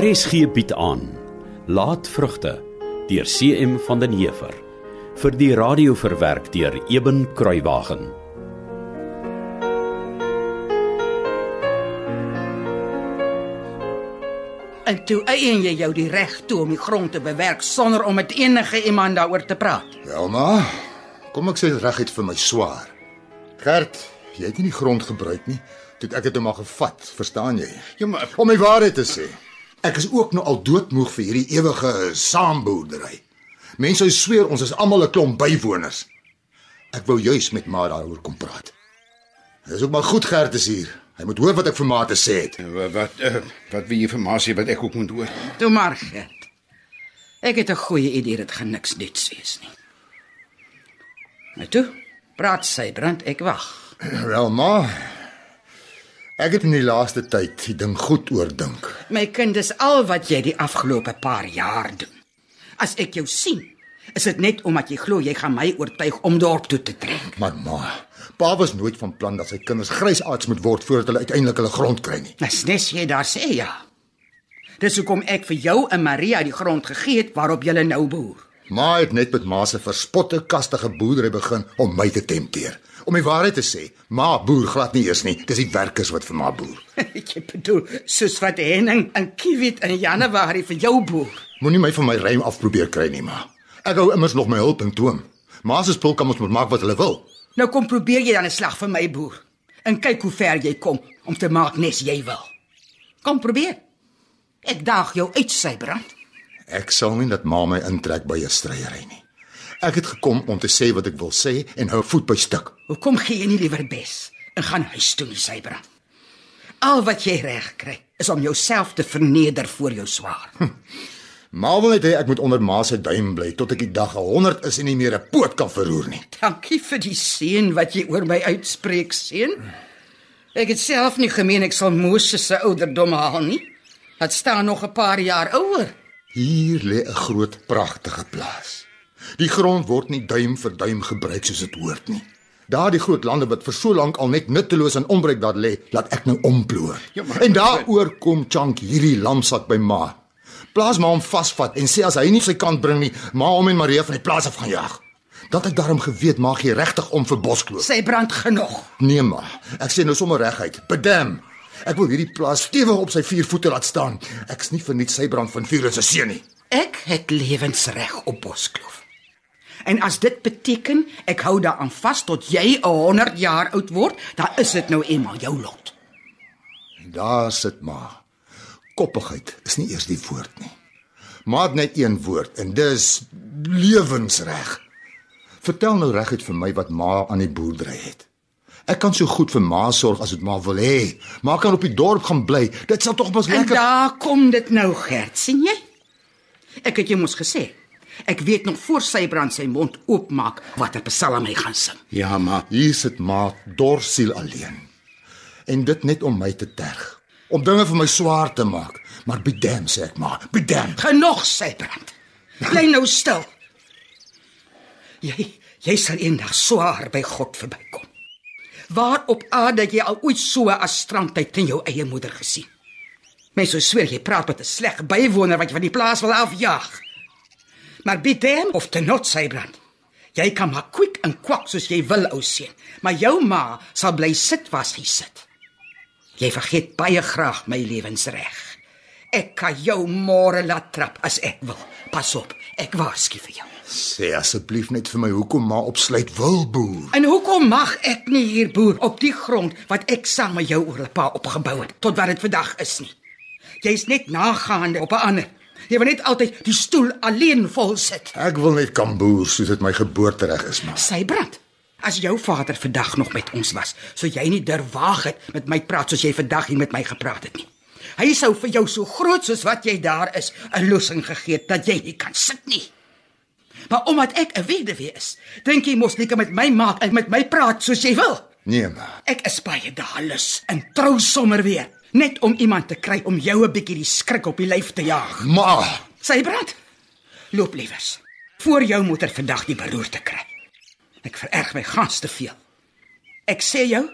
RSG bied aan Laat vrugte deur CM van den Heever vir die radio verwerk deur Eben Kruiwagen. En toe eien jy jou die reg toe om die grond te bewerk sonder om met enige iemand daaroor te praat. Wel ma, kom ek sê dit reguit vir my swaar. Gert, jy het nie die grond gebruik nie. Toe ek dit hom maar gevat, verstaan jy? Ja, maar Om my waarheid te sê, ek is ook nou al doodmoeg vir hierdie ewige saamboerdery. Mense sou sweer ons is almal 'n klomp bywoners. Ek wou juis met ma daaroor kom praat. Dis ook maar goed Gert is hier. Hy moet hoor wat ek vir ma te sê het. wat wat, uh, wat wie informasie wat ek ook moet hoor. Toe maar, Gert. Ek het 'n goeie idee dit gaan niks nets wees nie. Nou toe, praat sy brand, ek wag. Wel ma, ek het in die laaste tyd die ding goed oordink. My kind, dis al wat jy die afgelope paar jaar doen. As ek jou sien, is dit net omdat jy glo jy gaan my oortuig om dorp toe te trek. Maar ma, pa was nooit van plan dat sy kinders grysaards moet word voordat hulle uiteindelik hulle grond kry nie. Dis nes jy daar sê ja. Dis hoekom ek vir jou en Maria die grond gegee het waarop jy nou boer. Ma het net met ma se verspotte kastige boerdery begin om my te tempteer. Om die waarheid te sê, ma boer glad nie eers nie. Dis die werkers wat vir ma boer. ek bedoel, soos wat Henning en Kiewit in Januarie vir jou boer. Moenie my van my rym afprobeer kry nie, ma. Ek hou immers nog my hulp in toom. Ma se spul kan ons moet maak wat hulle wil. Nou kom probeer jy dan 'n slag vir my boer en kyk hoe ver jy kom om te maak nes jy wil. Kom probeer. Ek daag jou uit sy brand. Ek sal nie dat ma my intrek by 'n stryery nie. Ek het gekom om te sê wat ek wil sê en hou voet by stuk. Hoekom gee jy nie liewer bes en gaan huis toe nie sy brand? Al wat jy reg kry is om jouself te verneder voor jou swaar. Ma wil net hê ek moet onder ma se duim bly tot ek die dag 100 is en nie meer 'n poot kan verroer nie. Dankie vir die seën wat jy oor my uitspreek, seun. Ek het self nie gemeen ek sal Moses se ouderdom haal nie. Dit staan nog 'n paar jaar ouer. Hier lê 'n groot pragtige plaas. Die grond word nie duim vir duim gebruik soos dit hoort nie. Daardie groot lande wat vir so lank al net nutteloos en onbruik daar lê, laat ek nou omploer. Ja, maar- en daaroor kom Chunk hierdie lamsak by ma. Plaas maar hom vasvat en sê as hy nie sy kant bring nie, ma hom en Maria van die plaas af gaan jag. Dat ek daarom geweet maak jy regtig om vir Boskloof. Sy brand genoeg. Nee ma, ek sê nou sommer reguit. Bedam. Ek wil hierdie plaas stewig op sy vier voete laat staan. Ek's nie vir niks sy brand van vuur en se seun nie. Ek het lewensreg op Boskloof. En as dit beteken ek hou daaraan vas tot jy 100 jaar oud word, dan is dit nou eenmal jou lot. Daar sit ma. Koppigheid is nie eers die woord nie. Maar net een woord en dis lewensreg. Vertel nou reguit vir my wat ma aan die boerdery het. Ek kan so goed vir ma sorg as dit maar wil hê. Ma kan op die dorp gaan bly. Dit sal tog mos En lekker. daar kom dit nou, Gert, sien jy? Ek het jou mos gesê. Ek weet nog voor sy brand sy mond oopmaak watter psalm hy gaan sing. Ja, maar Hier sit ma dorsiel alleen. En dit net om my te terg. Om dinge vir my swaar te maak. Maar bedam sê ek maar, bedam. Genoeg sy brand. Bly nou stil. Jy jy sal eendag swaar by God verbykom. Waar op aarde het jy al ooit so 'n astrantheid in jou eie moeder gesien? Mense sou sweer jy praat met 'n sleg bywoner wat jy van die plaas wil afjaag. Maar bitem of te not sy brand. Jy kan maar kwik en kwak soos jy wil, ou seun, maar jou ma sal bly sit waar sy sit. Jy vergeet baie graag my lewensreg. Ek kan jou môre laat trap as ek wil. Pas op, ek waarsku vir jou. Sê asseblief net vir my hoekom ma op sluit wil boer. En hoekom mag ek nie hier boer op die grond wat ek saam met jou oor 'n pa opgebou het tot wat dit vandag is nie? Jy's net nagaande op 'n ander. Jy wil net altyd die stoel alleen vol sit. Ek wil net kan boer soos dit my geboortereg is, maar Sy brand. As jou vader vandag nog met ons was, sou jy nie durf waag het met my praat soos jy vandag hier met my gepraat het nie. Hy sou vir jou so groot soos wat jy daar is, 'n lossing gegee het dat jy nie kan sit nie. Maar omdat ek 'n weduwee is, dink jy mos nie kan met my maak en met my praat soos jy wil. nee maar. Ek is baie daalus en trou sommer weer, net om iemand te kry om jou 'n bietjie die skrik op die lyf te jaag. Ma, Sy brand. Loop liewers. Voor jou moeder vandag die beroerte kry. Ek vererg my gans te veel. Ek sê jou,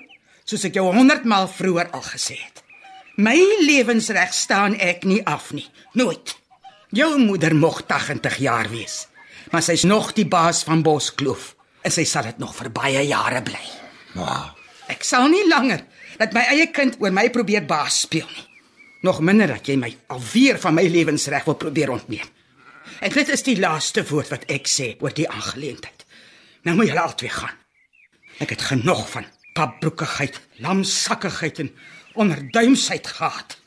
soos ek jou 100 maal vroeër al gesê het. My lewensreg staan ek nie af nie. Nooit. Jou moeder mog 80 jaar wees, maar sy's nog die baas van Boskloof en sy sal dit nog vir baie jare bly. Ma, Ek sal nie langer dat my eie kind oor my probeer baas speel nie. Nog minder dat jy my alweer van my lewensreg wil probeer ontneem. En dit is die laaste woord wat ek sê oor die aangeleentheid. Nou moet julle albei gaan. Ek het genoeg van papbroekigheid, lamsakkigheid en onderduimsheid gehad.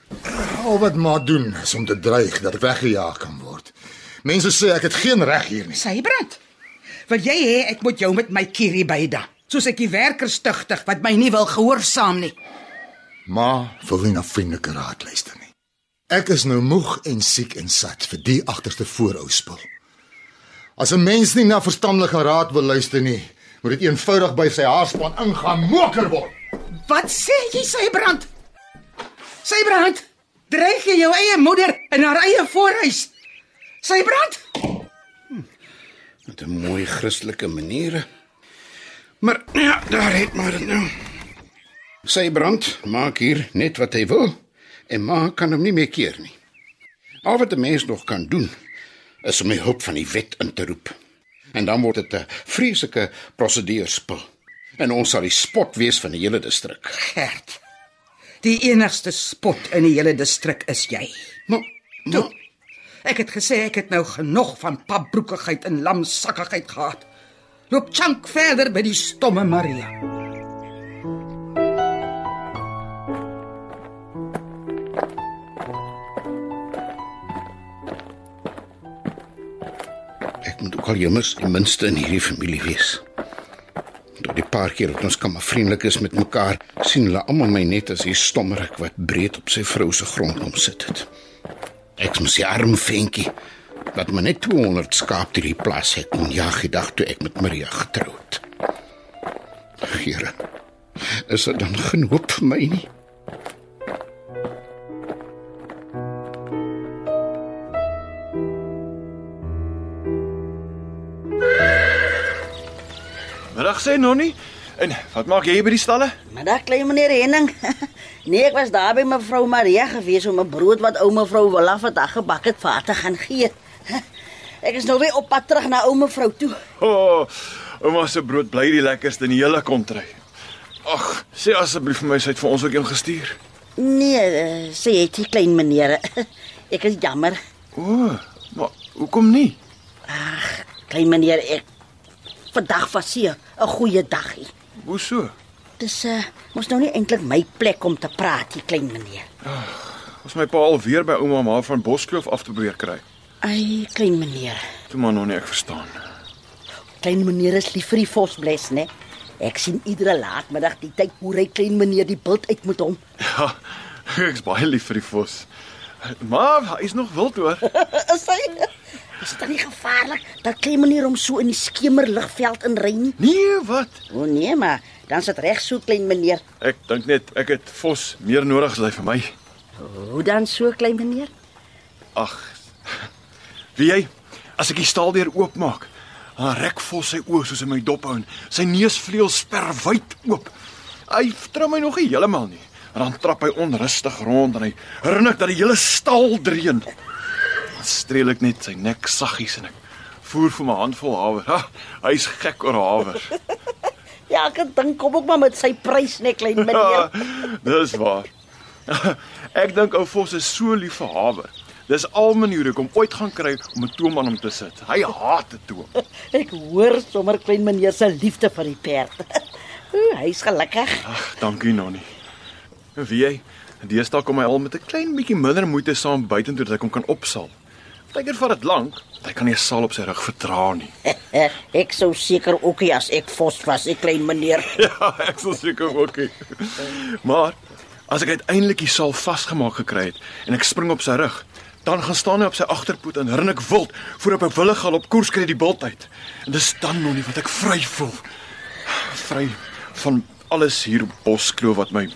al wat ma doen is om te dreig dat ek weggejaag kan word. Mense sê ek het geen reg hier nie. Sybrand. Wil jy hê ek moet jou met my kierie byda? Soos ek die werkers tugtig wat my nie wil gehoorsaam nie. Ma wil nie na vriendelike raad luister nie. Ek is nou moeg en siek en sat vir die agterste voorou spul. As 'n mens nie na verstandelike raad wil luister nie, moet dit eenvoudig by sy haarspan ingaan moker word. Wat sê jy, Sybrand? Sybrand, dreig jy jou eie moeder in haar eie voorhuis? Sybrand? Met 'n mooi Christelike maniere. Maar ja, daar het maar dit nou. Sy brand maak hier net wat hy wil en ma kan hom nie meer keer nie. Al wat 'n mens nog kan doen is om die hulp van die wet in te roep. En dan word dit 'n vreeslike prosedeurspel. En ons sal die spot wees van die hele distrik. Gert. Die enigste spot in die hele distrik is jy. Maar, Toe. Ek het gesê ek het nou genoeg van papbroekigheid en lamsakkigheid gehad. Loop chunk verder by die stomme Maria. ek moet ook al jommers die minste in hierdie familie wees. Tot die paar keer wat ons kan maar vriendelik is met mekaar, sien hulle almal my net as 'n stommerik wat breed op sy vrou se grond om sit het. Ek mos die arm ventjie wat my net 200 skaap deur die plaas het kon jag die dag toe ek met Maria getroud. Here. Is dit dan geen hoop vir my nie? Middag sê Nonnie. En wat maak jy hier by die stalle? Middag klein meneer Henning. Nee, ek was daar by mevrou Maria gewees om 'n brood wat ou mevrou Willa vandag gebak het vir haar te gaan gee. Ek is nou weer op pad terug na ou mevrou toe. O, oh, ouma se brood bly die lekkerste in die hele kontry. Ag, sê asseblief vir my sy het vir ons ook een gestuur. Nee, sê jy dit klein meneer. Ek is jammer. O, oh, maar hoekom nie? Klein meneer, ek vandag was hier 'n goeie dagie. Hoe so? Dis uh mos nou nie eintlik my plek om te praat, hier klein meneer. Ons my pa alweer by ouma maar van Boskloof af te probeer kry. Ai, klein meneer. Toe maar Nonnie, ek verstaan. Klein meneer is lief vir die vosbles, né? Ek sien iedere laatmiddag die tyd hoe hy klein meneer die bult uit met hom. Ja, ek's baie lief vir die vos. Maar hy is nog wild hoor. Is hy? Is dit nie gevaarlik dat klein meneer hom so in die skemerligveld inry nie? Nee, wat? O nee, maar dan sit reg so klein meneer. Ek dink net ek het vos meer nodig as hy vir my. Hoe dan so klein meneer? Ag. Wie jy as ek die staaldeur oopmaak, dan rek vos sy oë soos in my dop hou en sy neusvleuel sper wyd oop. Hy vertrou my nog nie heeltemal nie. En dan trap hy onrustig rond en hy herinner dat die hele stal dreun. Dan streel ek net sy nek saggies en ek voer vir my handvol haver. Ha, hy's gek oor haver. Ja, ek dink kom ook maar met sy prys net klein Ja, meneer. dis waar. Ek dink ou Vos is so lief vir haver. Dis al maniere kom ooit gaan kry om 'n toom aan hom te sit. Hy haat 'n toom. Ek hoor sommer klein meneer se liefde vir die perd. Ooh, hy's gelukkig. Ag, dankie Nonnie. Wie jy, deesdae kom hy al met 'n klein bietjie minder moeite saam buitentoe dat ek hom kan opsal. Partykeer vat dit lank. Hy kan nie 'n sal op sy rug vertra nie. Ek sou seker ook nie as ek vos was, ek klein meneer. Ja, ek sal seker ook. nie. Maar as ek uiteindelik die sal vasgemaak gekry het en ek spring op sy rug, dan gaan staan hy op sy agterpoot en rin ek wild voor op 'n wille gal op koers kry die bult uit. En dis dan nog nie wat ek vry voel. Vry van alles hier op Boskloof wat my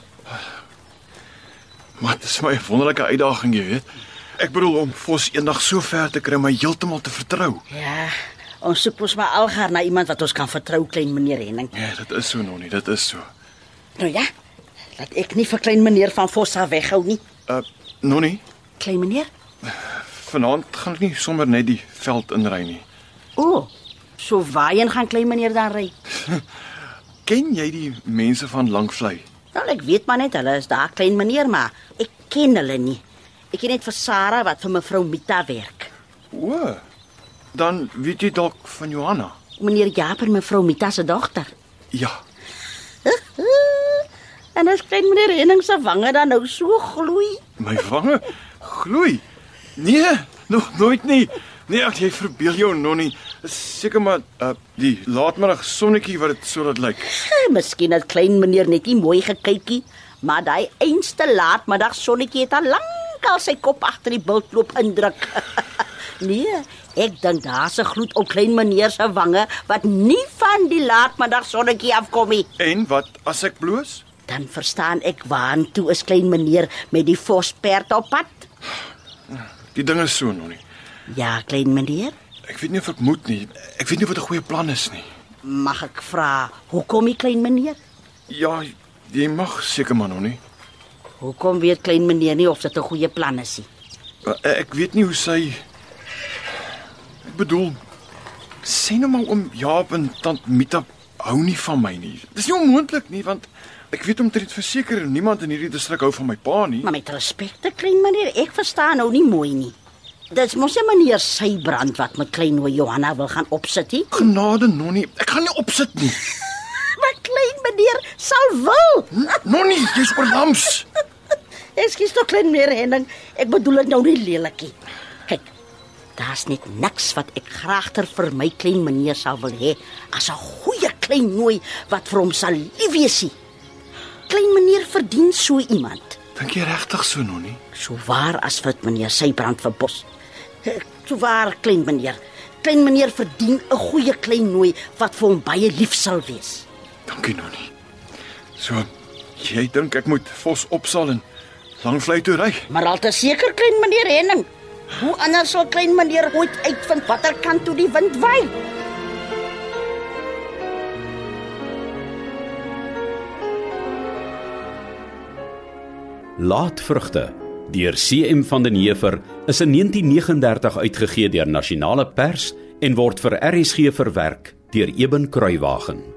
Maar dit is my 'n wonderlike uitdaging, jy weet. Ek bedoel om Vos eendag so ver te kry om my heeltemal te vertrou. Ja, ons soek mos maar algaar na iemand wat ons kan vertrou, klein meneer Henning. Ja, dit is so nog nie, dit is so. Nou ja. Dat ek nie vir klein meneer van Vossa weghou nie. Uh Nonnie, Klein meneer? vanaand gaan ek nie sommer net die veld inry nie. O. So waarheen gaan klein meneer dan ry? Ken jy die mense van Langvlei? Wel ek weet maar net hulle is daar klein meneer, maar ek ken hulle nie. Ek ken net vir Sarah wat vir mevrou Mita werk. O. Dan weet jy dalk van Johanna. Meneer Jaap en mevrou Mita se dogter. Ja. En as klein meneer Henning se wange dan nou so gloei. My wange gloei. Nee, nog nooit nie. Nee, ek jy verbeel jou nonnie. Is Seker maar uh, die laatmiddag sonnetjie wat dit so laat lyk. Miskien het klein meneer net nie mooi gekykie, maar daai einste laatmiddag sonnetjie het al lank al sy kop agter die bultloop indruk. nee, ek dink daar's 'n gloed op klein meneer se wange wat nie van die laatmiddag sonnetjie afkom nie. En wat as ek bloos? Dan verstaan ek waantoe is klein meneer met die vosperd op pad. Die ding is so nonnie. Ja, klein meneer, Ek weet nie of ek moet nie. Ek weet nie wat 'n goeie plan is nie. mag ek vra, hoekom die klein meneer? Ja, jy mag seker maar nonnie. Hoekom weet klein meneer nie of dit 'n goeie plan is nie? Ek weet nie hoe sy Ek bedoel sê nou maar om Jaap en tant Mita hou nie van my nie. Dis nie onmoontlik nie want ek weet omtrent verseker niemand in hierdie distrik hou van my pa nie. Maar met respek te klein meneer, ek verstaan nou nie mooi nie. Dit's mos 'n meneer Sybrand wat met klein oom Johanna wil gaan opsit nie. Genade nonnie, ek gaan nie opsit nie. Maar klein meneer sal wil. Nonnie, jy's oorlams. Ekskuus tog klein meneer Henning, ek bedoel dit nou nie lelikie. Kyk, daar's net niks wat ek graagter vir my klein meneer sal wil hê as 'n goeie klein nooi wat vir hom sal lief wees. Klein meneer verdien so iemand. Dink jy regtig so nonnie? So waar as wat meneer Sybrand verbos. So waar klein meneer. Klein meneer verdien 'n goeie klein nooi wat vir hom baie lief sal wees. Dankie nonnie. So, jy dink ek moet Vos opsal en Langvlei toe ry? Maar al te seker klein meneer Henning. Hoe anders sal klein meneer ooit uitvind watter kant toe die wind waai? Laatvrugte deur CM van den Heever is in 1939 uitgegee deur Nasionale Pers en word vir RSG verwerk deur Eben Kruiwagen.